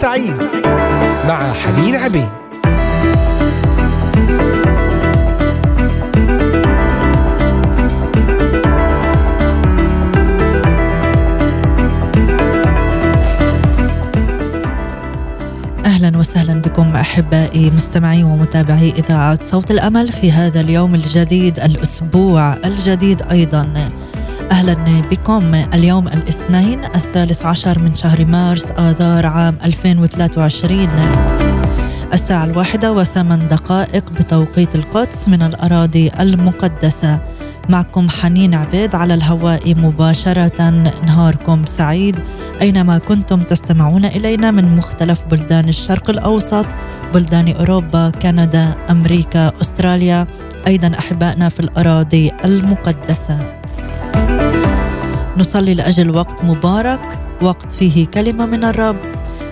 سعيد مع حنين عبيد. أهلا وسهلا بكم أحبائي مستمعي ومتابعي إذاعة صوت الأمل في هذا اليوم الجديد الأسبوع الجديد أيضا. أهلا بكم. اليوم الاثنين الثالث عشر من شهر مارس آذار عام 2023 الساعة الواحدة وثمان دقائق بتوقيت القدس من الأراضي المقدسة. معكم حنين عبيد على الهواء مباشرة. نهاركم سعيد أينما كنتم تستمعون إلينا من مختلف بلدان الشرق الأوسط بلدان أوروبا كندا أمريكا أستراليا. أيضا أحبائنا في الأراضي المقدسة. نصلي لأجل وقت مبارك وقت فيه كلمة من الرب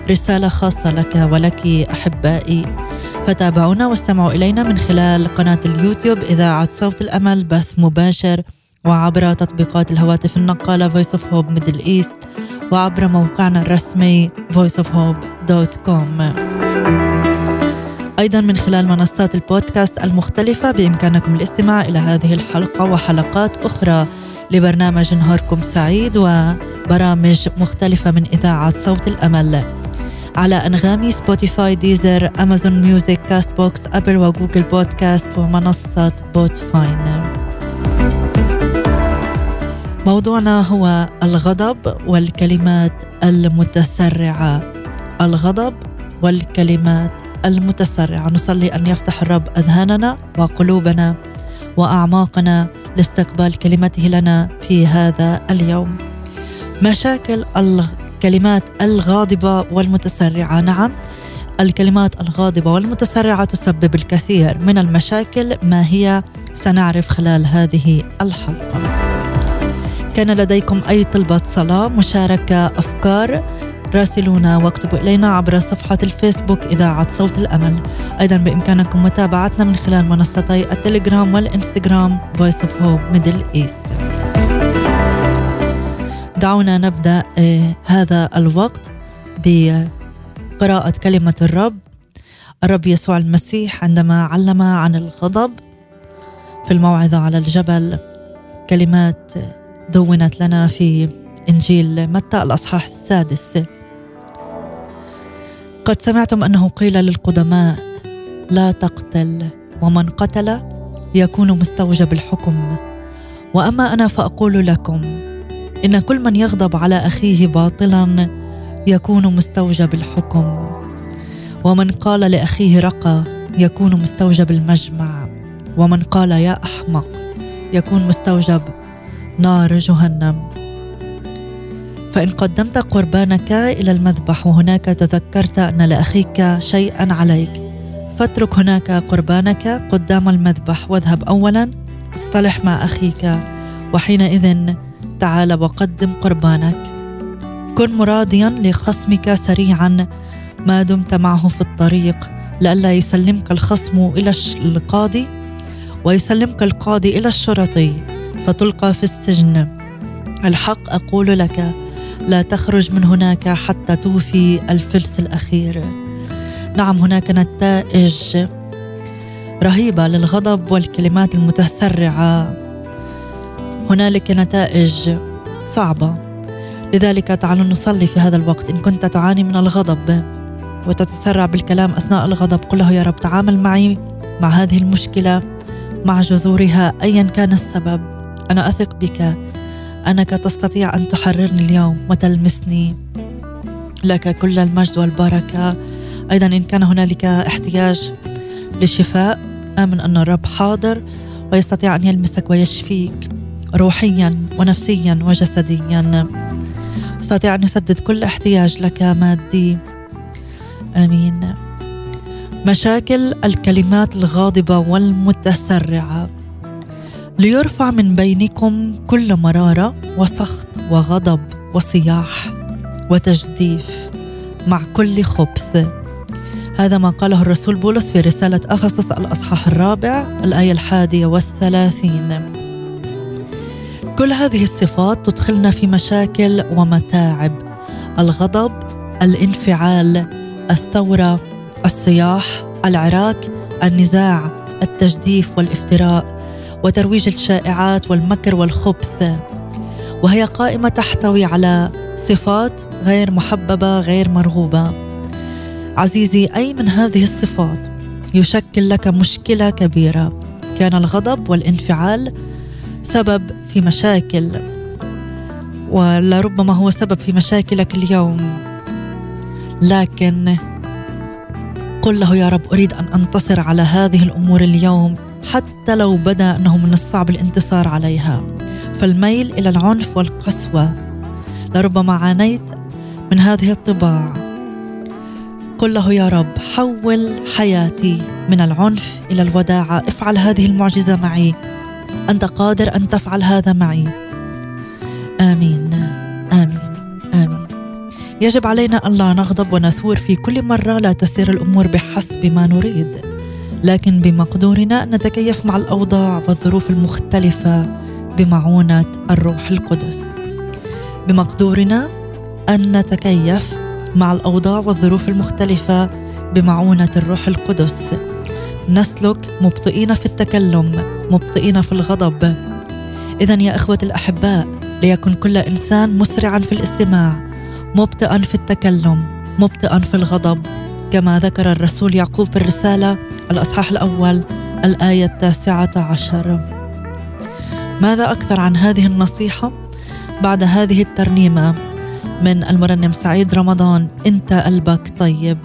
رسالة خاصة لك ولك أحبائي. فتابعونا واستمعوا إلينا من خلال قناة اليوتيوب إذاعة صوت الأمل بث مباشر وعبر تطبيقات الهواتف النقالة Voice of Hope Middle East وعبر موقعنا الرسمي voiceofhope.com أيضا من خلال منصات البودكاست المختلفة بإمكانكم الاستماع إلى هذه الحلقة وحلقات أخرى. لبرنامج نهاركم سعيد وبرامج مختلفة من إذاعة صوت الأمل. على أنغامي سبوتيفاي ديزر أمازون ميوزك كاست بوكس أبل وجوجل بودكاست ومنصة Podvine موضوعنا هو الغضب والكلمات المتسرعة. الغضب والكلمات المتسرعة. نصلي أن يفتح الرب أذهاننا وقلوبنا وأعماقنا لاستقبال كلمته لنا في هذا اليوم. مشاكل الكلمات الغاضبة والمتسرعة؟ نعم الكلمات الغاضبة والمتسرعة تسبب الكثير من المشاكل ما هي؟ سنعرف خلال هذه الحلقة. كان لديكم أي طلبة صلاة مشاركة أفكار؟ راسلونا واكتبوا إلينا عبر صفحة الفيسبوك إذاعة صوت الأمل. أيضا بإمكانكم متابعتنا من خلال منصتي التليجرام والإنستغرام Voice of Hope Middle East. دعونا نبدأ آه هذا الوقت بقراءة كلمة الرب. الرب يسوع المسيح عندما علم عن الغضب في الموعظة على الجبل كلمات دونت لنا في إنجيل متى الأصحاح السادس. قد سمعتم أنه قيل للقدماء لا تقتل ومن قتل يكون مستوجب الحكم. وأما أنا فأقول لكم إن كل من يغضب على أخيه باطلا يكون مستوجب الحكم. ومن قال لأخيه رقى يكون مستوجب المجمع. ومن قال يا أحمق يكون مستوجب نار جهنم. فإن قدمت قربانك إلى المذبح وهناك تذكرت أن لأخيك شيئا عليك فاترك هناك قربانك قدام المذبح واذهب أولا اصطلح مع أخيك وحينئذ تعال وقدم قربانك. كن مراضيا لخصمك سريعا ما دمت معه في الطريق لئلا يسلمك الخصم إلى القاضي ويسلمك القاضي إلى الشرطي فتلقى في السجن. الحق أقول لك لا تخرج من هناك حتى توفي الفلس الأخير. نعم هناك نتائج رهيبة للغضب والكلمات المتسرعة. هنالك نتائج صعبة. لذلك تعالوا نصلي في هذا الوقت. إن كنت تعاني من الغضب وتتسرع بالكلام أثناء الغضب قل له يا رب تعامل معي مع هذه المشكلة مع جذورها ايا كان السبب. أنا أثق بك. أنك تستطيع أن تحررني اليوم وتلمسني لك كل المجد والبركة. أيضا إن كان هنالك احتياج لشفاء آمن أن الرب حاضر ويستطيع أن يلمسك ويشفيك روحيا ونفسيا وجسديا. يستطيع أن يسدد كل احتياج لك مادي. آمين. مشاكل الكلمات الغاضبة والمتسرعة. ليرفع من بينكم كل مرارة وسخط وغضب وصياح وتجديف مع كل خبث. هذا ما قاله الرسول بولس في رسالة أفسس الأصحاح الرابع الآية الحادية والثلاثين. كل هذه الصفات تدخلنا في مشاكل ومتاعب الغضب الانفعال الثورة الصياح العراك النزاع التجديف والإفتراء. وترويج الشائعات والمكر والخبث. وهي قائمة تحتوي على صفات غير محببة غير مرغوبة. عزيزي أي من هذه الصفات يشكل لك مشكلة كبيرة؟ كان الغضب والانفعال سبب في مشاكل. ولربما هو سبب في مشاكلك اليوم. لكن قل له يا رب أريد أن أنتصر على هذه الأمور اليوم. حتى لو بدا انه من الصعب الانتصار عليها. فالميل إلى العنف والقسوة. لربما عانيت من هذه الطباع. قل له يا رب حول حياتي من العنف إلى الوداعه افعل هذه المعجزة معي. أنت قادر أن تفعل هذا معي. آمين. آمين. آمين. يجب علينا الا نغضب ونثور في كل مرة. لا تسير الأمور بحسب ما نريد. لكن بمقدورنا ان نتكيف مع الأوضاع والظروف المختلفة بمعونة الروح القدس. بمقدورنا أن نتكيف مع الأوضاع والظروف المختلفة بمعونة الروح القدس. نسلك مبطئين في التكلم مبطئين في الغضب. اذا يا إخوة الأحباء ليكن كل إنسان مسرعا في الاستماع مبطئا في التكلم مبطئا في الغضب كما ذكر الرسول يعقوب في الرسالة الأصحاح الأول الآية التاسعة عشر. ماذا أكثر عن هذه النصيحة؟ بعد هذه الترنيمة من المرنم سعيد رمضان انت قلبك طيب.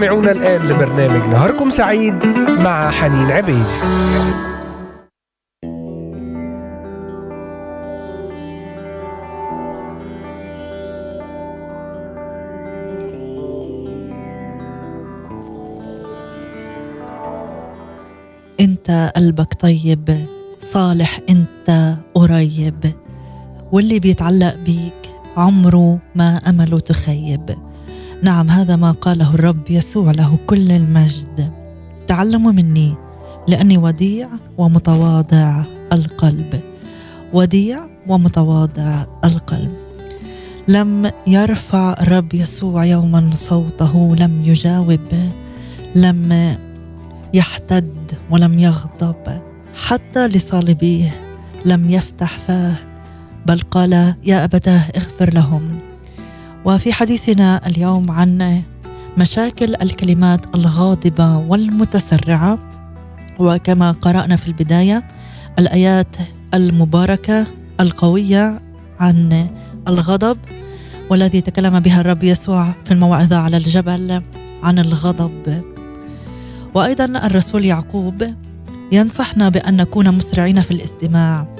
تستمعون الآن لبرنامج نهاركم سعيد مع حنين عبيد. انت قلبك طيب صالح انت قريب واللي بيتعلق بيك عمره ما أمله تخيب. نعم هذا ما قاله الرب يسوع له كل المجد. تعلموا مني لأني وديع ومتواضع القلب. وديع ومتواضع القلب. لم يرفع الرب يسوع يوما صوته لم يجاوب لم يحتد ولم يغضب. حتى لصالبيه لم يفتح فاه بل قال يا أبتاه اغفر لهم. وفي حديثنا اليوم عن مشاكل الكلمات الغاضبة والمتسرعة. وكما قرأنا في البداية الآيات المباركة القوية عن الغضب والذي تكلم بها الرب يسوع في الموعظة على الجبل عن الغضب. وأيضا الرسول يعقوب ينصحنا بأن نكون مسرعين في الاستماع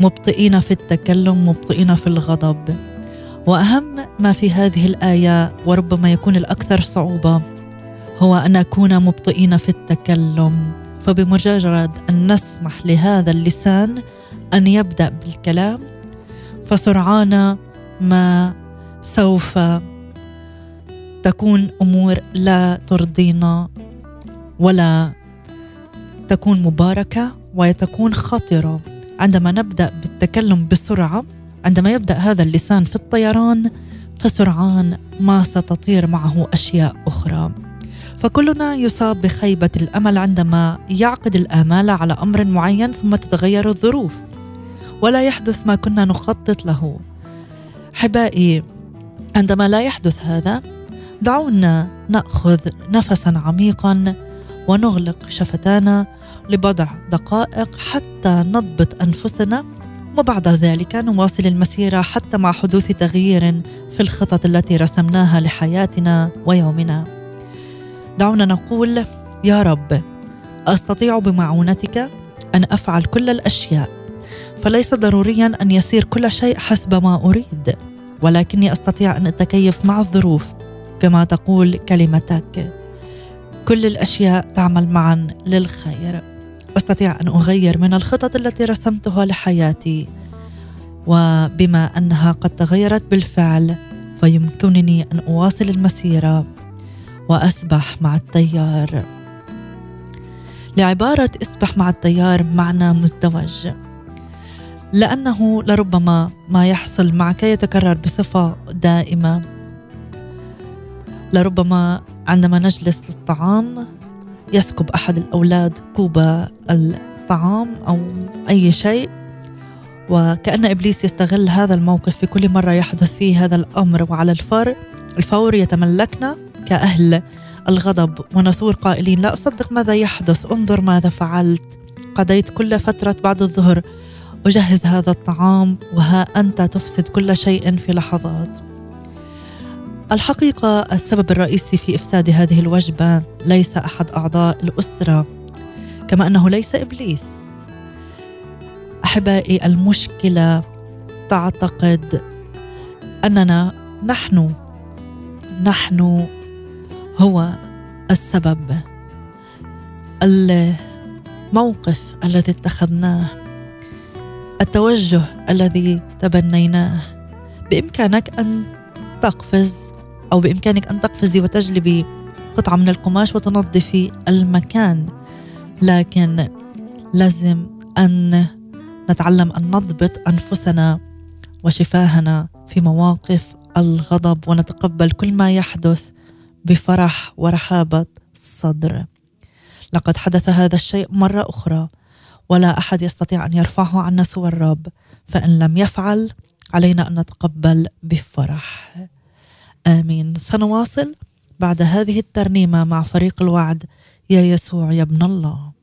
مبطئين في التكلم مبطئين في الغضب. وأهم ما في هذه الآية وربما يكون الأكثر صعوبة هو أن نكون مبطئين في التكلم فبمجرد أن نسمح لهذا اللسان أن يبدأ بالكلام فسرعان ما سوف تكون أمور لا ترضينا ولا تكون مباركة وتكون خطرة. عندما نبدأ بالتكلم بسرعة عندما يبدأ هذا اللسان في الطيران فسرعان ما ستطير معه أشياء أخرى. فكلنا يصاب بخيبة الأمل عندما يعقد الآمال على أمر معين ثم تتغير الظروف. ولا يحدث ما كنا نخطط له. احبائي عندما لا يحدث هذا دعونا نأخذ نفسا عميقا ونغلق شفتانا لبضع دقائق حتى نضبط أنفسنا وبعد ذلك نواصل المسيره حتى مع حدوث تغيير في الخطط التي رسمناها لحياتنا ويومنا. دعونا نقول يا رب أستطيع بمعونتك أن أفعل كل الأشياء فليس ضروريا أن يسير كل شيء حسب ما أريد ولكني أستطيع أن أتكيف مع الظروف كما تقول كلمتك كل الأشياء تعمل معا للخير أستطيع أن أغير من الخطط التي رسمتها لحياتي. وبما أنها قد تغيرت بالفعل فيمكنني أن أواصل المسيرة وأسبح مع التيار. لعبارة أسبح مع التيار معنى مزدوج. لأنه لربما ما يحصل معك يتكرر بصفة دائمة. لربما عندما نجلس للطعام يسكب أحد الأولاد كوب الطعام أو أي شيء. وكأن إبليس يستغل هذا الموقف في كل مرة يحدث فيه هذا الأمر وعلى الفور الفور يتملكنا كأهل الغضب. ونثور قائلين لا أصدق ماذا يحدث انظر ماذا فعلت. قضيت كل فترة بعد الظهر أجهز هذا الطعام وها أنت تفسد كل شيء في لحظات. الحقيقة السبب الرئيسي في إفساد هذه الوجبة ليس أحد أعضاء الأسرة كما أنه ليس إبليس. أحبائي المشكلة تعتقد أننا نحن نحن هو السبب. الموقف الذي اتخذناه التوجه الذي تبنيناه بإمكانك أن تقفز أو بإمكانك أن تقفزي وتجلبي قطعة من القماش وتنظفي المكان. لكن لازم أن نتعلم أن نضبط أنفسنا وشفاهنا في مواقف الغضب ونتقبل كل ما يحدث بفرح ورحابة الصدر لقد حدث هذا الشيء مرة أخرى ولا أحد يستطيع أن يرفعه عنا سوى الرب فإن لم يفعل علينا أن نتقبل بفرح. آمين. سنواصل بعد هذه الترنيمة مع فريق الوعد يا يسوع يا ابن الله.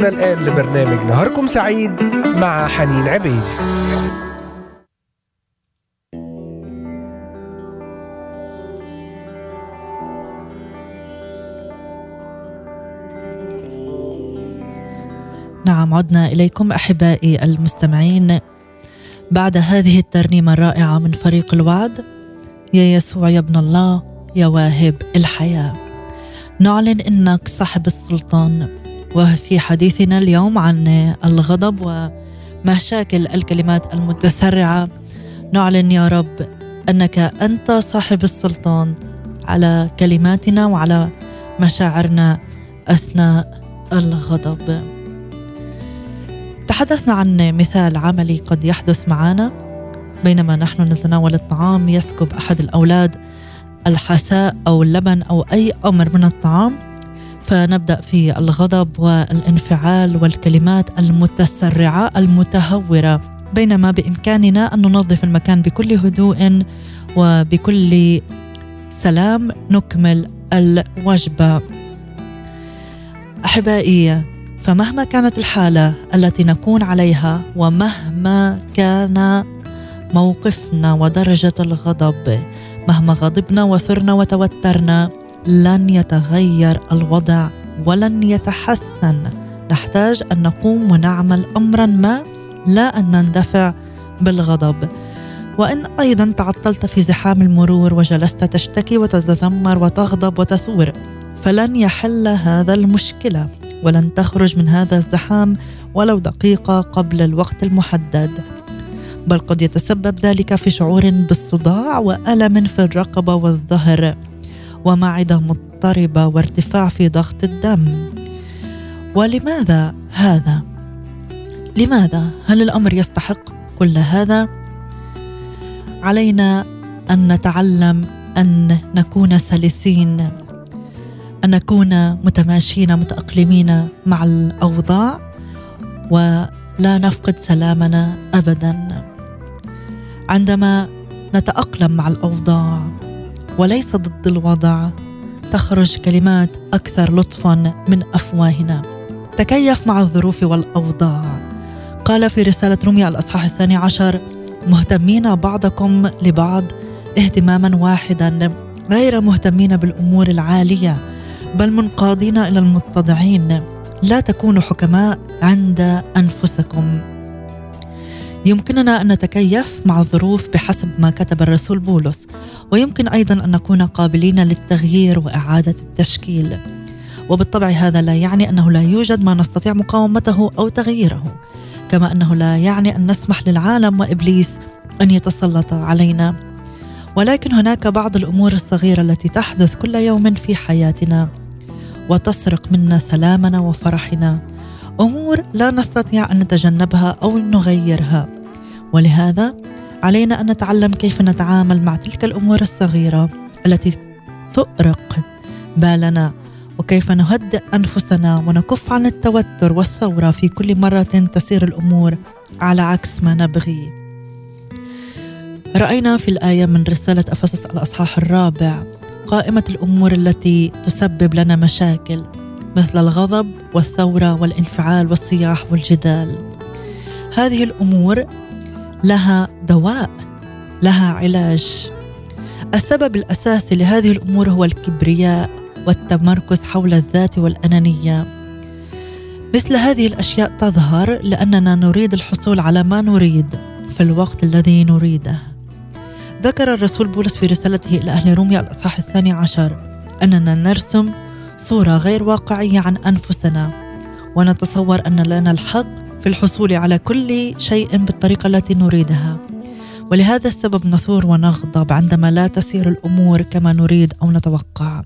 تستمعون الآن لبرنامج نهاركم سعيد مع حنين عبيد. نعم عدنا إليكم أحبائي المستمعين. بعد هذه الترنيمة الرائعة من فريق الوعد يا يسوع يا ابن الله يا واهب الحياة. نعلن إنك صاحب السلطان. وفي حديثنا اليوم عن الغضب ومشاكل الكلمات المتسرعة نعلن يا رب أنك أنت صاحب السلطان على كلماتنا وعلى مشاعرنا أثناء الغضب. تحدثنا عن مثال عملي قد يحدث معنا بينما نحن نتناول الطعام يسكب أحد الأولاد الحساء أو اللبن أو أي أمر من الطعام فنبدأ في الغضب والانفعال والكلمات المتسرعة المتهورة. بينما بإمكاننا أن ننظف المكان بكل هدوء وبكل سلام نكمل الوجبة. أحبائي فمهما كانت الحالة التي نكون عليها ومهما كان موقفنا ودرجة الغضب مهما غضبنا وثرنا وتوترنا لن يتغير الوضع ولن يتحسن. نحتاج أن نقوم ونعمل امرا ما لا أن نندفع بالغضب. وإن أيضا تعطلت في زحام المرور وجلست تشتكي وتتذمر وتغضب وتثور فلن يحل هذا المشكلة ولن تخرج من هذا الزحام ولو دقيقة قبل الوقت المحدد. بل قد يتسبب ذلك في شعور بالصداع وألم في الرقبة والظهر. ومعدة مضطربة وارتفاع في ضغط الدم. ولماذا هذا؟ لماذا؟ هل الأمر يستحق كل هذا؟ علينا أن نتعلم أن نكون سلسين أن نكون متماشين متأقلمين مع الأوضاع ولا نفقد سلامنا ابدا. عندما نتأقلم مع الأوضاع وليس ضد الوضع. تخرج كلمات أكثر لطفا من أفواهنا. تكيف مع الظروف والأوضاع. قال في رسالة روميا الأصحاح الثاني عشر مهتمين بعضكم لبعض اهتماما واحدا غير مهتمين بالأمور العالية بل منقادين إلى المتضعين. لا تكونوا حكماء عند أنفسكم. يمكننا أن نتكيف مع الظروف بحسب ما كتب الرسول بولس ويمكن أيضا أن نكون قابلين للتغيير وإعادة التشكيل. وبالطبع هذا لا يعني أنه لا يوجد ما نستطيع مقاومته أو تغييره كما أنه لا يعني أن نسمح للعالم وإبليس أن يتسلط علينا. ولكن هناك بعض الأمور الصغيرة التي تحدث كل يوم في حياتنا وتسرق منا سلامنا وفرحنا. أمور لا نستطيع أن نتجنبها أو نغيرها. ولهذا علينا أن نتعلم كيف نتعامل مع تلك الأمور الصغيرة التي تؤرق بالنا وكيف نهدئ أنفسنا ونكف عن التوتر والثورة في كل مرة تسير الأمور على عكس ما نبغي. رأينا في الآية من رسالة أفسس الأصحاح الرابع قائمة الأمور التي تسبب لنا مشاكل. مثل الغضب والثورة والانفعال والصياح والجدال. هذه الأمور لها دواء لها علاج. السبب الأساسي لهذه الأمور هو الكبرياء والتمركز حول الذات والأنانية. مثل هذه الأشياء تظهر لأننا نريد الحصول على ما نريد في الوقت الذي نريده. ذكر الرسول بولس في رسالته إلى أهل روميا الأصحاح الثاني عشر أننا نرسم صورة غير واقعية عن أنفسنا. ونتصور أن لنا الحق في الحصول على كل شيء بالطريقة التي نريدها. ولهذا السبب نثور ونغضب عندما لا تسير الأمور كما نريد أو نتوقع.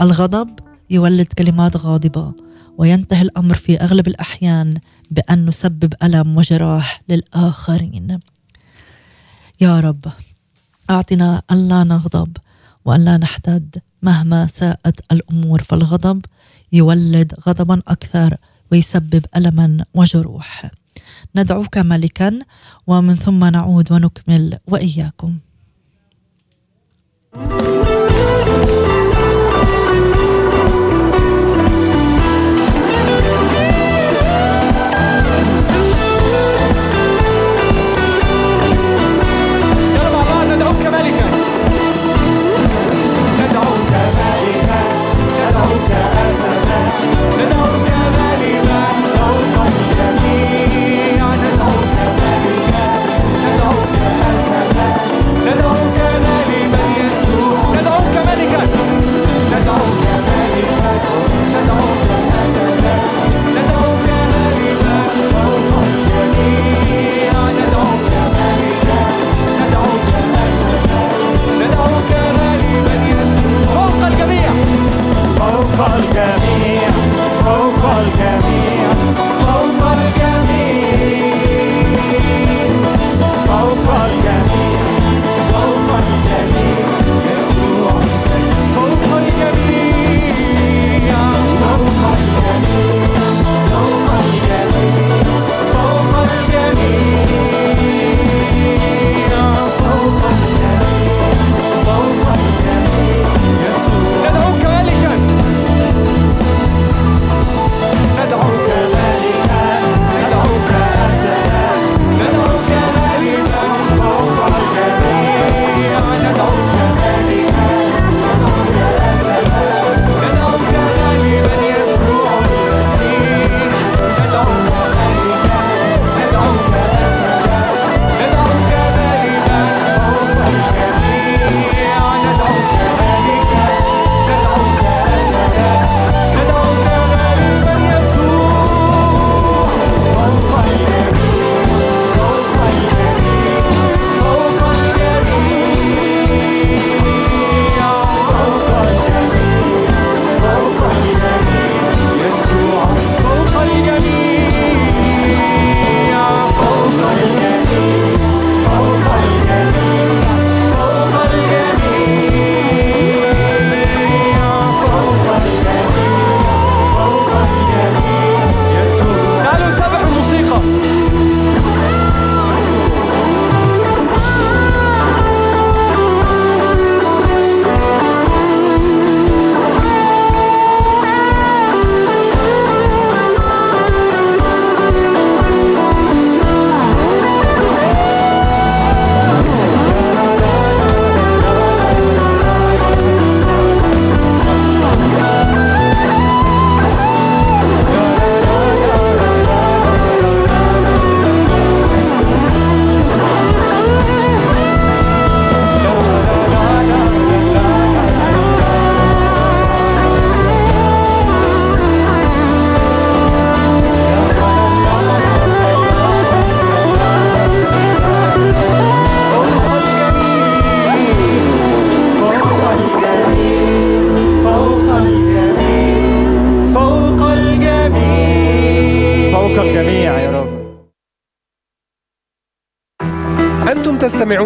الغضب يولد كلمات غاضبة وينتهي الأمر في أغلب الأحيان بأن نسبب ألم وجراح للآخرين. يا رب أعطنا الا نغضب وأن لا نحتد. مهما ساءت الأمور فالغضب يولد غضبا أكثر ويسبب الما وجروح. ندعوك ملكا ومن ثم نعود ونكمل وإياكم.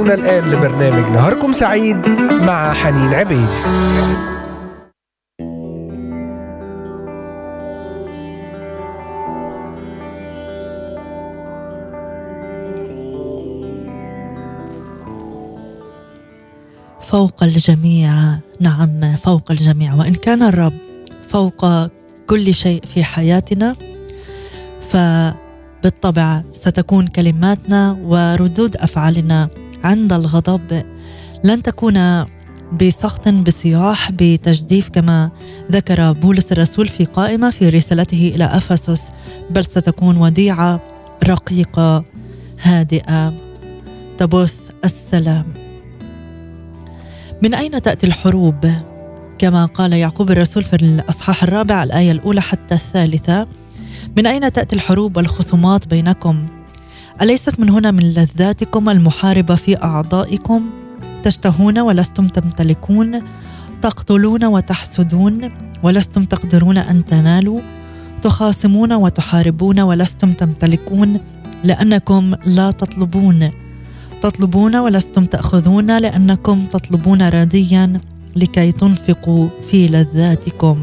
تستمعون الآن لبرنامج نهاركم سعيد مع حنين عبيد. فوق الجميع نعم فوق الجميع. وإن كان الرب فوق كل شيء في حياتنا فبالطبع ستكون كلماتنا وردود أفعالنا. عند الغضب لن تكون بسخط بصياح بتجديف كما ذكر بولس الرسول في قائمة في رسالته إلى أفسس بل ستكون وديعة رقيقة هادئة تبث السلام من أين تأتي الحروب؟ كما قال يعقوب الرسول في الأصحاح الرابع الآية الأولى حتى الثالثة من أين تأتي الحروب والخصومات بينكم؟ أليست من هنا من لذاتكم المحاربة في أعضائكم؟ تشتهون ولستم تمتلكون؟ تقتلون وتحسدون ولستم تقدرون أن تنالوا؟ تخاصمون وتحاربون ولستم تمتلكون لأنكم لا تطلبون. تطلبون ولستم تأخذون لأنكم تطلبون رديا لكي تنفقوا في لذاتكم.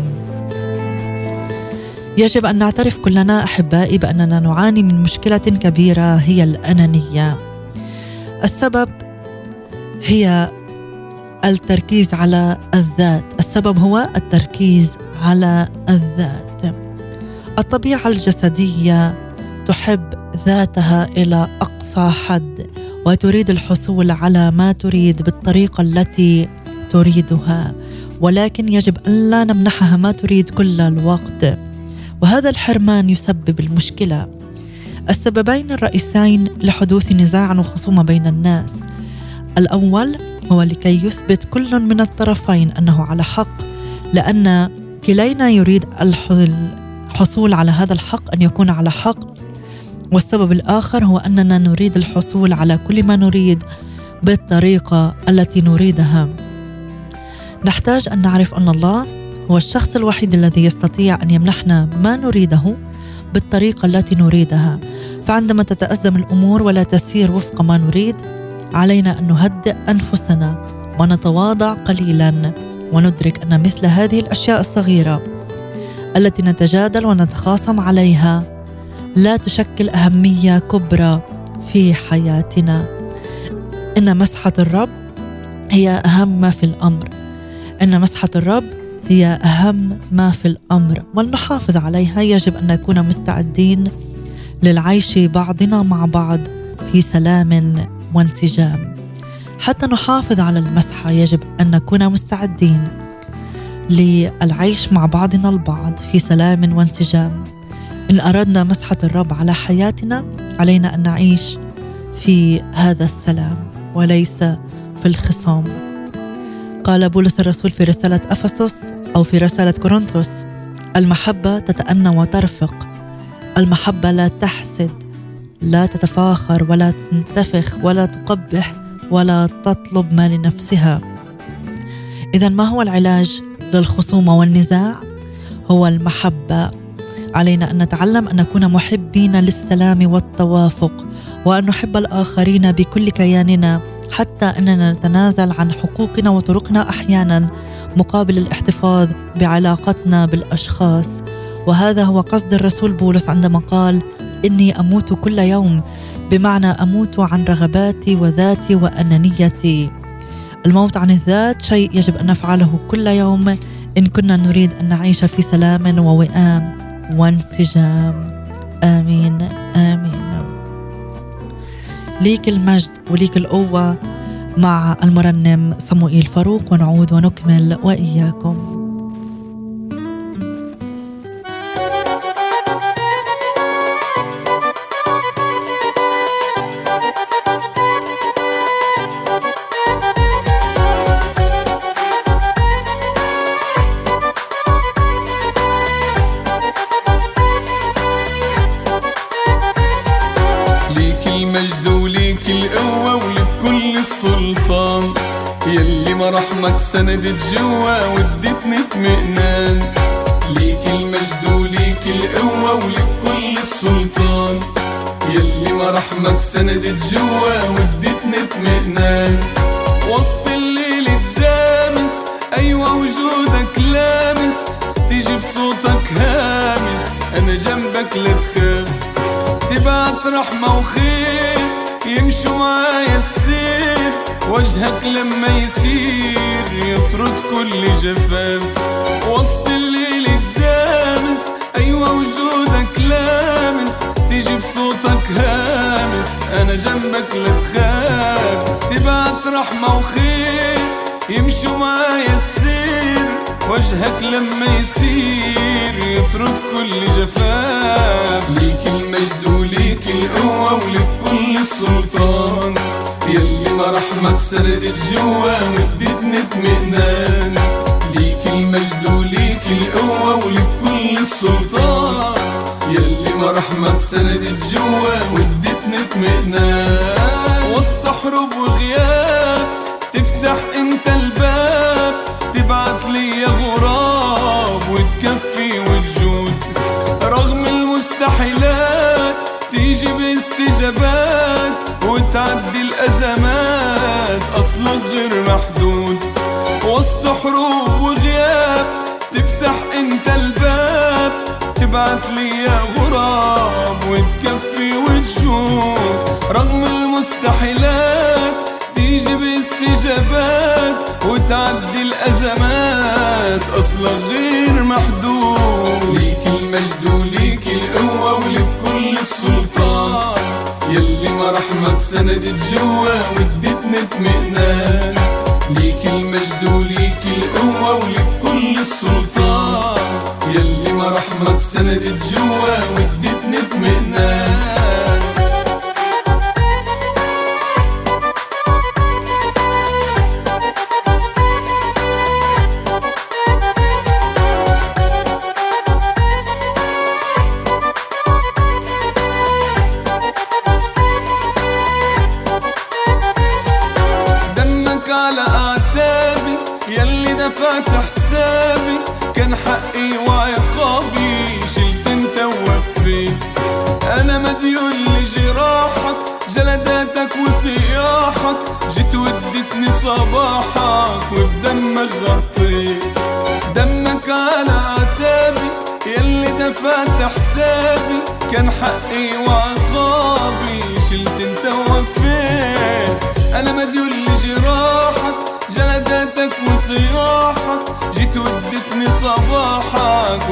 يجب أن نعترف كلنا أحبائي بأننا نعاني من مشكلة كبيرة هي الأنانية. السبب هي التركيز على الذات. السبب هو التركيز على الذات. الطبيعة الجسدية تحب ذاتها إلى أقصى حد وتريد الحصول على ما تريد بالطريقة التي تريدها. ولكن يجب أن لا نمنحها ما تريد كل الوقت. وهذا الحرمان يسبب المشكلة. السببين الرئيسين لحدوث نزاع وخصومة بين الناس. الأول هو لكي يثبت كل من الطرفين أنه على حق لأن كلينا يريد الحصول على هذا الحق أن يكون على حق. والسبب الآخر هو أننا نريد الحصول على كل ما نريد بالطريقة التي نريدها. نحتاج أن نعرف أن الله هو الشخص الوحيد الذي يستطيع أن يمنحنا ما نريده بالطريقة التي نريدها. فعندما تتأزم الأمور ولا تسير وفق ما نريد علينا أن نهدئ أنفسنا ونتواضع قليلا وندرك أن مثل هذه الأشياء الصغيرة التي نتجادل ونتخاصم عليها لا تشكل أهمية كبرى في حياتنا. إن مسحة الرب هي أهم ما في الأمر. إن مسحة الرب هي أهم ما في الأمر ولنحافظ عليها. يجب أن نكون مستعدين للعيش بعضنا مع بعض في سلام وانسجام. حتى نحافظ على المسحه يجب أن نكون مستعدين للعيش مع بعضنا البعض في سلام وانسجام. إن أردنا مسحة الرب على حياتنا علينا أن نعيش في هذا السلام وليس في الخصام. قال بولس الرسول في رسالة أفسس أو في رسالة كورنثوس المحبة تتأنى وترفق. المحبة لا تحسد لا تتفاخر ولا تنتفخ ولا تقبح ولا تطلب ما لنفسها. إذا ما هو العلاج للخصومة والنزاع؟ هو المحبة. علينا أن نتعلم أن نكون محبين للسلام والتوافق وأن نحب الآخرين بكل كياننا. حتى إننا نتنازل عن حقوقنا وطرقنا أحيانا مقابل الاحتفاظ بعلاقتنا بالأشخاص. وهذا هو قصد الرسول بولس عندما قال إني أموت كل يوم بمعنى أموت عن رغباتي وذاتي وأنانيتي. الموت عن الذات شيء يجب أن نفعله كل يوم إن كنا نريد أن نعيش في سلام ووئام وانسجام. آمين آمين. ليك المجد وليك القوة مع المرنم صموئيل فاروق ونعود ونكمل وإياكم. سندت جوا وادتني اطمئنان ليك المجد وليك القوة ولك كل السلطان. يلي مراحمك سندت جوا وادتني اطمئنان وسط الليل الدامس أيوة وجودك لامس. تيجي بصوتك هامس أنا جنبك لا تخاف. تبعت رحمة وخير يمشوا معايا السير. وجهك لما يسير يطرد كل جفاف. وسط الليل الدامس أيوة وجودك لامس. تيجي بصوتك هامس أنا جنبك لا تخاف. تبعت رحمة وخير يمشوا معايا السير. وجهك لما يسير يطرد كل جفاف. ليك المجد وليك القوة ولك كل السلطان. يلي مراحمك سندت جوا واديتني اطمئنان ليك المجد وليك القوة ولك كل السلطان. يلي مراحمك سندت جوا واديتني اطمئنان وسط حروب وغياب تفتح انت الباب. تبعت لي غراب وتكفي وتجود. رغم المستحيلات تيجي باستجابات. وتعدي الأزمات أصلك غير محدود. وسط حروب وغياب تفتح أنت الباب. تبعت لي يا غراب وتكفي وتجود رغم المستحيلات تيجي باستجابات. وتعدي الأزمات أصلا غير محدود. ليك المجد وليك القوة ولك كل السلطان. مراحمك سندت جوا واديتني اطمئنان ليك المجد وليك القوة ولك كل السلطان. يلي مراحمك سندت جوا واديتني اطمئنان حسابي كان حقي وعقابي شلت أنت ووفيت أنا مديون لجراحك جلداتك وصياحك جيت وديتني صباحك وبدمك غطيت دمك على عتابي يلي دفعت حسابي. كان حقي وعقابي شلت أنت ووفيت أنا مديون لجراحك جلداتك وصياحك جيت وديتني صباحك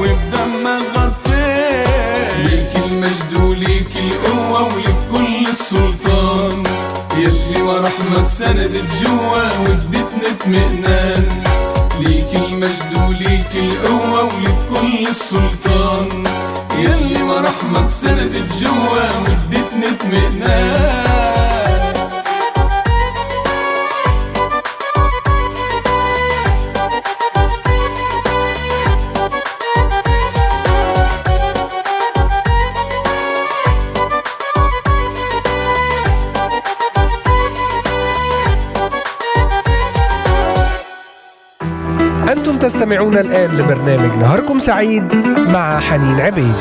غطيت. ليك المجد وليك القوة ولك كل السلطان. يلي مراحمك سندت جوا واديتني اطمئنان. ليك المجد وليك القوة ولك كل السلطان. يلي مراحمك سندت جوا واديتني اطمئنان. تستمعون الآن لبرنامج نهاركم سعيد مع حنين عبيد.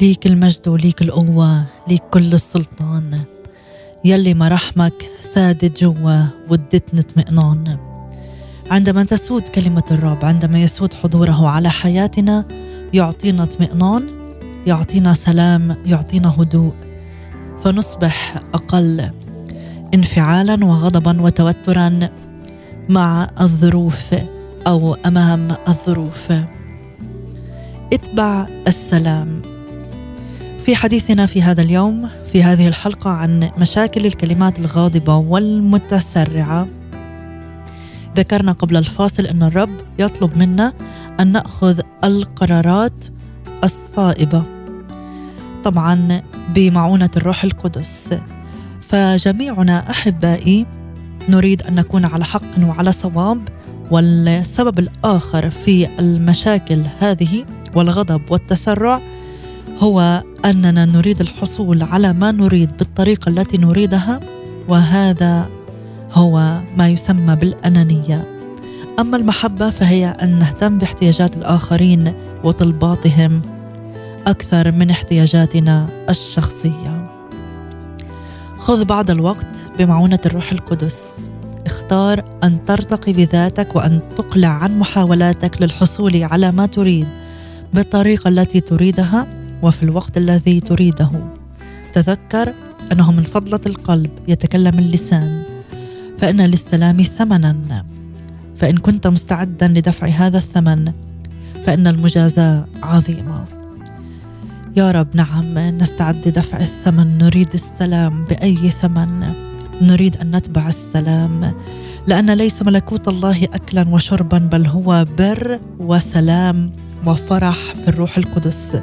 ليك المجد وليك القوة ليك كل السلطان. يلي مراحمك سادت جوا ودتني اطمئنان. عندما تسود كلمة الرب عندما يسود حضوره على حياتنا يعطينا اطمئنان يعطينا سلام يعطينا هدوء. فنصبح أقل انفعالا وغضبا وتوترا مع الظروف أو أمام الظروف. اتبع السلام. في حديثنا في هذا اليوم في هذه الحلقة عن مشاكل الكلمات الغاضبة والمتسرعة. ذكرنا قبل الفاصل أن الرب يطلب منا أن نأخذ القرارات الصائبة. طبعا بمعونة الروح القدس. فجميعنا أحبائي نريد أن نكون على حق وعلى صواب والسبب الآخر في المشاكل هذه والغضب والتسرع هو أننا نريد الحصول على ما نريد بالطريقة التي نريدها وهذا هو ما يسمى بالأنانية. أما المحبة فهي أن نهتم باحتياجات الآخرين وطلباتهم أكثر من احتياجاتنا الشخصية. خذ بعض الوقت بمعونة الروح القدس. اختار أن ترتقي بذاتك وأن تقلع عن محاولاتك للحصول على ما تريد بالطريقة التي تريدها وفي الوقت الذي تريده. تذكر أنه من فضلة القلب يتكلم اللسان. فإن للسلام ثمنا. فإن كنت مستعدا لدفع هذا الثمن فإن المجازاة عظيمة. يا رب نعم نستعد لدفع الثمن نريد السلام بأي ثمن؟ نريد أن نتبع السلام لأن ليس ملكوت الله أكلا وشربا بل هو بر وسلام وفرح في الروح القدس.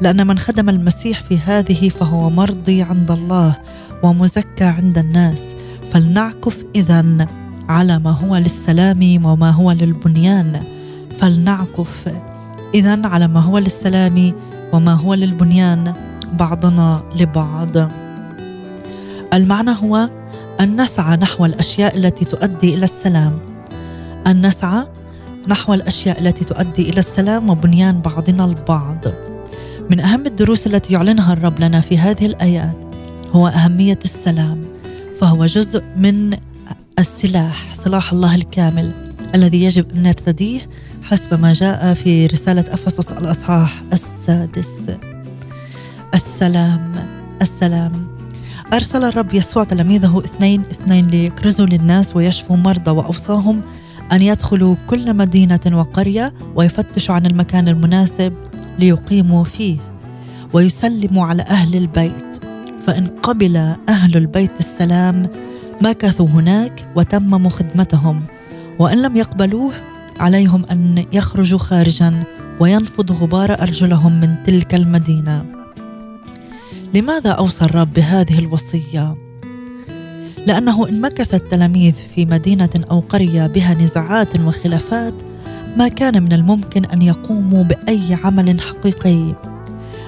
لأن من خدم المسيح في هذه فهو مرضي عند الله ومزكى عند الناس. فلنعكف إذا على ما هو للسلام وما هو للبنيان. فلنعكف إذا على ما هو للسلام وما هو للبنيان بعضنا لبعض. المعنى هو أن نسعى نحو الأشياء التي تؤدي إلى السلام. أن نسعى نحو الأشياء التي تؤدي إلى السلام وبنيان بعضنا البعض. من أهم الدروس التي يعلنها الرب لنا في هذه الآيات هو أهمية السلام فهو جزء من السلاح سلاح الله الكامل الذي يجب أن نرتديه حسب ما جاء في رسالة أفسس الأصحاح السادس. السلام السلام. أرسل الرب يسوع تلاميذه اثنين اثنين ليكرزوا للناس ويشفوا مرضى وأوصاهم أن يدخلوا كل مدينة وقرية ويفتشوا عن المكان المناسب ليقيموا فيه ويسلموا على أهل البيت. فإن قبل أهل البيت السلام مكثوا هناك وتمموا خدمتهم وإن لم يقبلوه عليهم أن يخرجوا خارجا وينفض غبار أرجلهم من تلك المدينة لماذا أوصى الرب بهذه الوصية؟ لأنه إن مكث التلاميذ في مدينة أو قرية بها نزاعات وخلافات ما كان من الممكن أن يقوموا بأي عمل حقيقي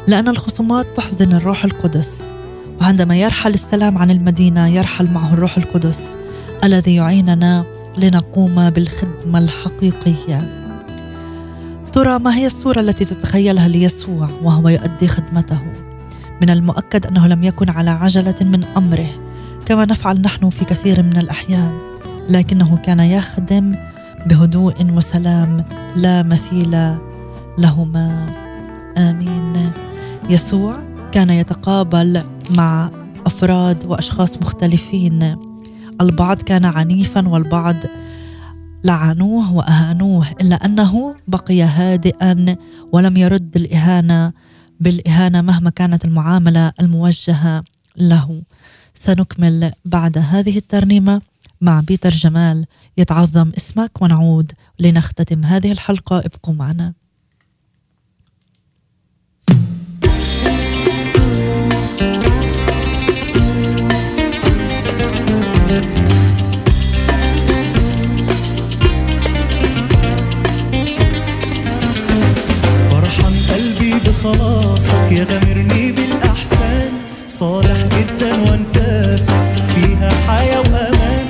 لأن الخصومات تحزن الروح القدس وعندما يرحل السلام عن المدينة يرحل معه الروح القدس الذي يعيننا لنقوم بالخدمة الحقيقية. ترى ما هي الصورة التي تتخيلها ليسوع وهو يؤدي خدمته؟ من المؤكد أنه لم يكن على عجلة من أمره كما نفعل نحن في كثير من الأحيان لكنه كان يخدم بهدوء وسلام لا مثيل لهما. آمين. يسوع كان يتقابل مع أفراد وأشخاص مختلفين. البعض كان عنيفا والبعض لعنوه وأهانوه إلا أنه بقي هادئا ولم يرد الإهانة بالإهانة مهما كانت المعاملة الموجهة له. سنكمل بعد هذه الترنيمة مع بيتر جمال يتعظم اسمك ونعود لنختتم هذه الحلقة. ابقوا معنا. يا غامرني بالأحسان صالح جدا وانفاسك فيها حياة وأمان.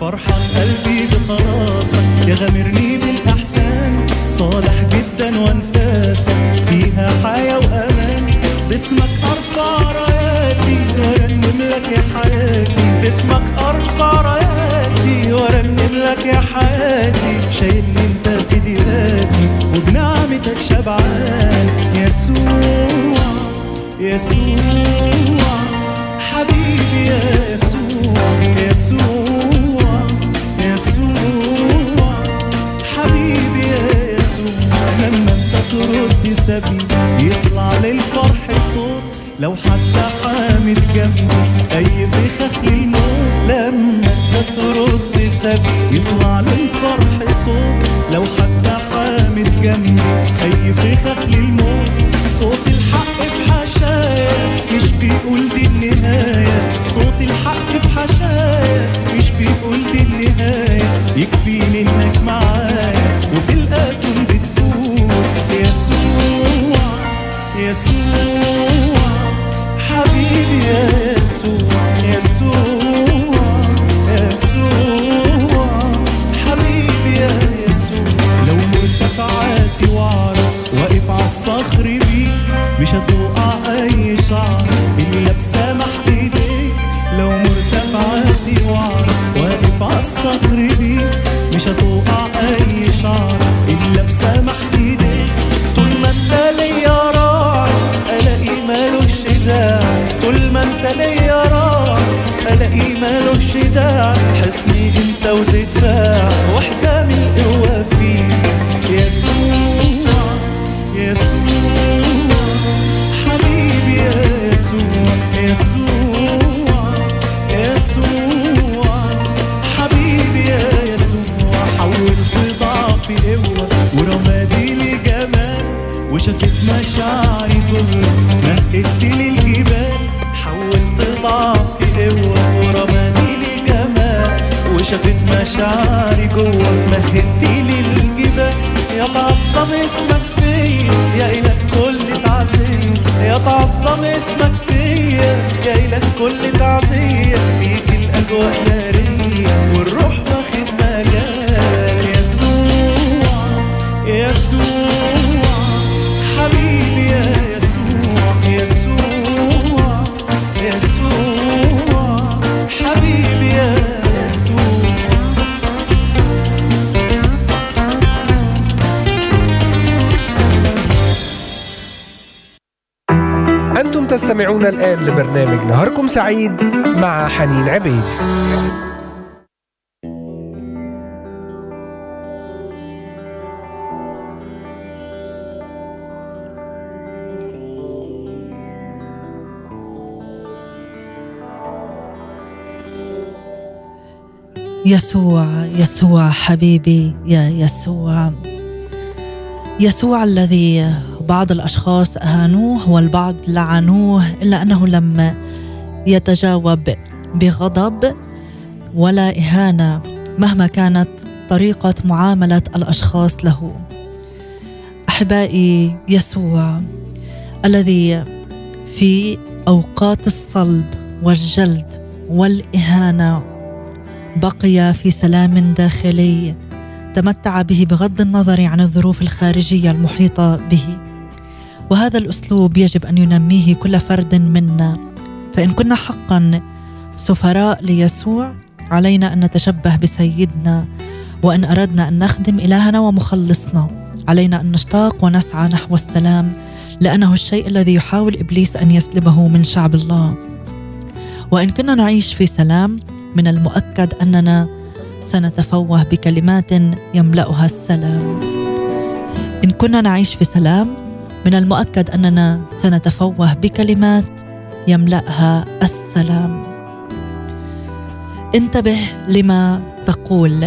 فرحان قلبي بخلاصك يا غامرني بالأحسان صالح جدا وانفاسك فيها حياة وأمان. باسمك أرفع راياتي وأرنم لك يا حياتي. باسمك أرفع راياتي وأرنم لك يا حياتي. شايلني انت في ديراتي وبنعمتك شبعان. يسوع يسوع حبيبي يسوع يسوع يسوع حبيبي يسوع. لما انت ترد سبيل يطلع للفرح صوت لو حتى حامد جنبي أي فخاخ للموت لما انت ترد سبيل يطلع للفرح صوت. لو حتى حامد جنبي أي فخاخ للموت صوت الحق في حشايا مش بيقول دي النهاية. صوت الحق في حشايا مش بيقول دي النهاية. يكفيني انك معايا وفي الاتون بتفوت. يسوع يسوع. تستمعون الآن لبرنامج نهاركم سعيد مع حنين عبيد. يسوع يسوع حبيبي يا يسوع. يسوع الذي بعض الأشخاص اهانوه والبعض لعنوه إلا أنه لم يتجاوب بغضب ولا إهانة مهما كانت طريقة معاملة الأشخاص له. أحبائي يسوع الذي في أوقات الصلب والجلد والإهانة بقي في سلام داخلي تمتع به بغض النظر عن الظروف الخارجية المحيطة به. وهذا الأسلوب يجب أن ينميه كل فرد منا. فإن كنا حقا سفراء ليسوع علينا أن نتشبه بسيدنا. وإن أردنا أن نخدم إلهنا ومخلصنا علينا أن نشتاق ونسعى نحو السلام لأنه الشيء الذي يحاول إبليس أن يسلبه من شعب الله. وإن كنا نعيش في سلام من المؤكد أننا سنتفوه بكلمات يملأها السلام. إن كنا نعيش في سلام من المؤكد أننا سنتفوه بكلمات يملأها السلام. انتبه لما تقول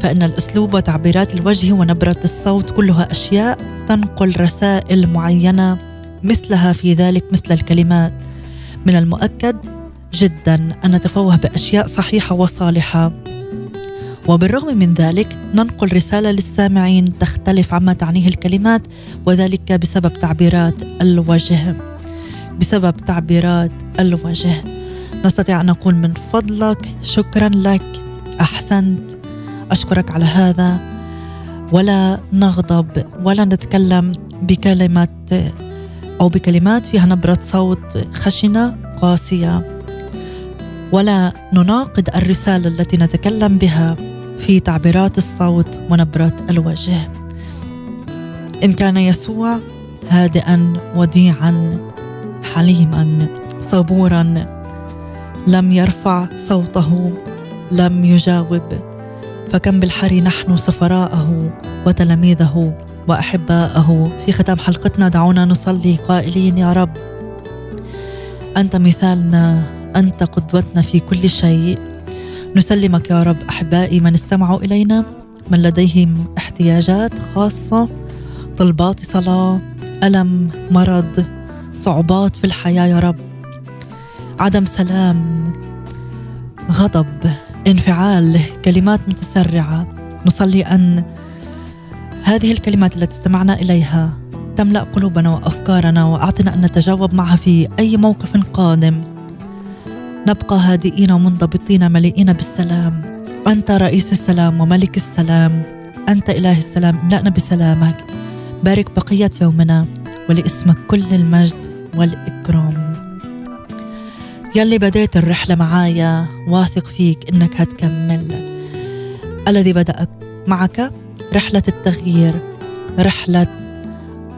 فإن الأسلوب وتعبيرات الوجه ونبرة الصوت كلها أشياء تنقل رسائل معينة مثلها في ذلك مثل الكلمات. من المؤكد جدا أن نتفوه بأشياء صحيحة وصالحة وبالرغم من ذلك ننقل رسالة للسامعين تختلف عما تعنيه الكلمات وذلك بسبب تعبيرات الوجه. بسبب تعبيرات الوجه. نستطيع أن نقول من فضلك شكرا لك أحسنت. أشكرك على هذا. ولا نغضب ولا نتكلم بكلمه أو بكلمات فيها نبرة صوت خشنة قاسية. ولا نناقض الرسالة التي نتكلم بها. في تعبيرات الصوت ونبرة الوجه. إن كان يسوع هادئا وديعا حليما صبورا لم يرفع صوته لم يجاوب فكم بالحري نحن سفراءه وتلاميذه وأحباءه. في ختام حلقتنا دعونا نصلي قائلين يا رب أنت مثالنا أنت قدوتنا في كل شيء. نسلمك يا رب أحبائي من استمعوا إلينا من لديهم احتياجات خاصة طلبات صلاة ألم مرض صعوبات في الحياة يا رب. عدم سلام غضب انفعال كلمات متسرعة. نصلي أن هذه الكلمات التي استمعنا إليها تملأ قلوبنا وأفكارنا وأعطنا أن نتجاوب معها في أي موقف قادم. نبقى هادئين ومنضبطين مليئين بالسلام. أنت رئيس السلام وملك السلام. أنت إله السلام. املانا بسلامك. بارك بقية يومنا ولاسمك كل المجد والإكرام. يلي بديت الرحلة معايا واثق فيك إنك هتكمل. الذي بدأ معك رحلة التغيير رحلة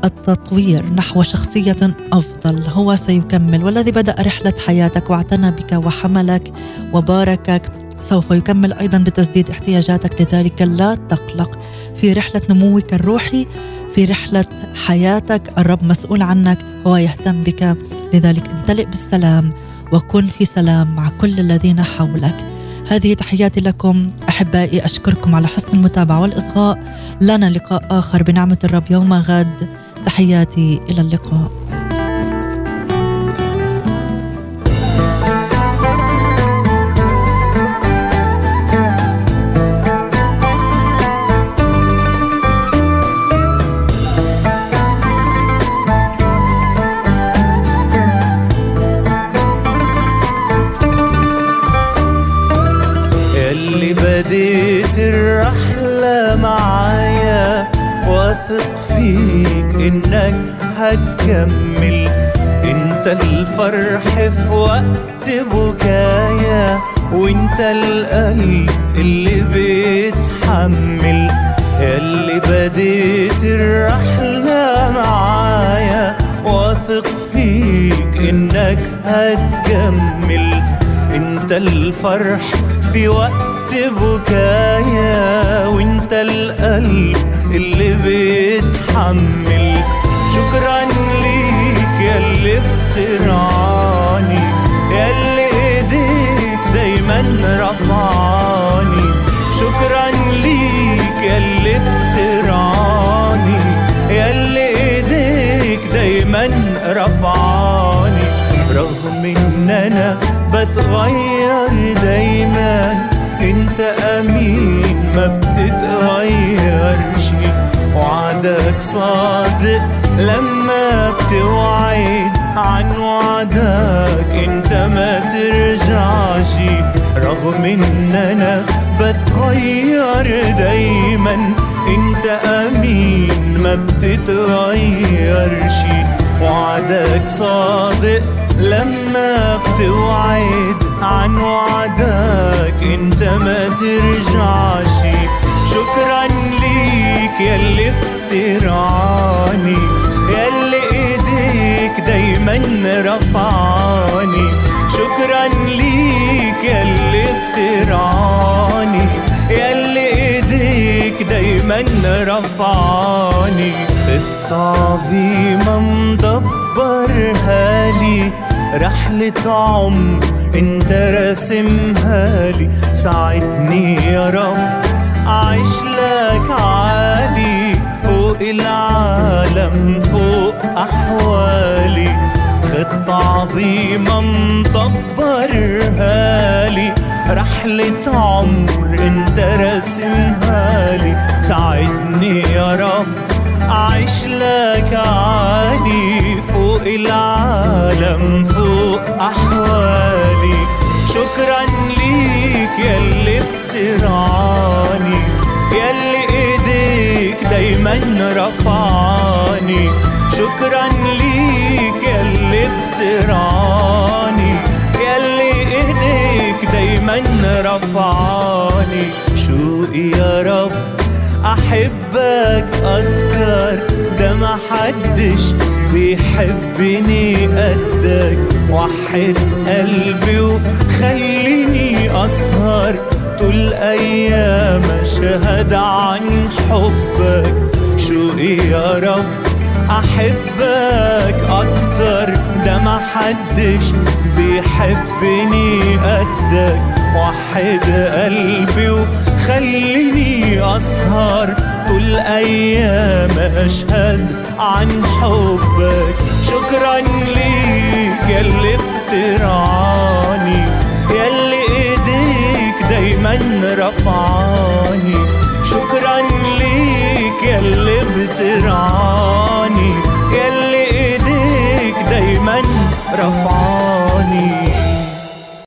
التطوير نحو شخصية أفضل. هو سيكمل. والذي بدأ رحلة حياتك واعتنى بك وحملك وباركك سوف يكمل أيضا بتسديد احتياجاتك. لذلك لا تقلق. في رحلة نموك الروحي في رحلة حياتك الرب مسؤول عنك هو يهتم بك. لذلك امتلئ بالسلام وكن في سلام مع كل الذين حولك. هذه تحياتي لكم. أحبائي أشكركم على حسن المتابعة والإصغاء. لنا لقاء آخر بنعمة الرب يوم غد. تحياتي إلى اللقاء. هتكمل. انت الفرح في وقت بكايا وانت القلب اللي بيتحمل. اللي بديت الرحلة معايا واثق فيك إنك هتكمل. انت الفرح في وقت بكايا وانت القلب اللي بيتحمل. شكرا ليك ياللي بترعاني ياللي ايديك دايما رفعاني. شكرا ليك ياللي بترعاني ياللي ايديك دايما رفعاني. رغم إن أنا بتغير دايما أنت أمين ما بتتغيرش. وعدك صادق لما بتوعد عن وعدك. انت ما ترجعش رغم ان أنا بتغير دايما. انت أمين ما بتتغيرش. وعدك صادق لما بتوعد عن وعدك. انت ما ترجعش. شكرا ليك ياللي بترعاني ياللي إيديك دايما رفعاني شكرا ليك ياللي بترعاني ياللي إيديك دايما رفعاني خطة عظيمة مدبرها لي رحلة عمر انت راسمها لي. ساعدني يا رب أعيش لك عالي العالم فوق أحوالي. خطة عظيمة مدبرها لي. رحلة عمر أنت راسمها لي. ساعدني يا رب أعيش لك عالي فوق العالم فوق أحوالي. شكرا ليك ياللي بترعاني دايما رفعاني شكرا ليك ياللي بترعاني ياللي إيديك دايما رفعاني شوقي يا رب أحبك أكتر؟ ده ما حدش بيحبني قدك. وحد قلبي وخليني أسهر. طول أيام اشهد عن حبك. شوقي يا رب؟ أحبك أكتر. ده ما حدش بيحبني قدك. وحد قلبي وخليني أسهر. طول أيام أشهد عن حبك. شكرا ليك ياللي بترعاني ياللي ايديك دايما رفعاني شكرا ليك ياللي بترعاني ياللي إيديك دايما رفعاني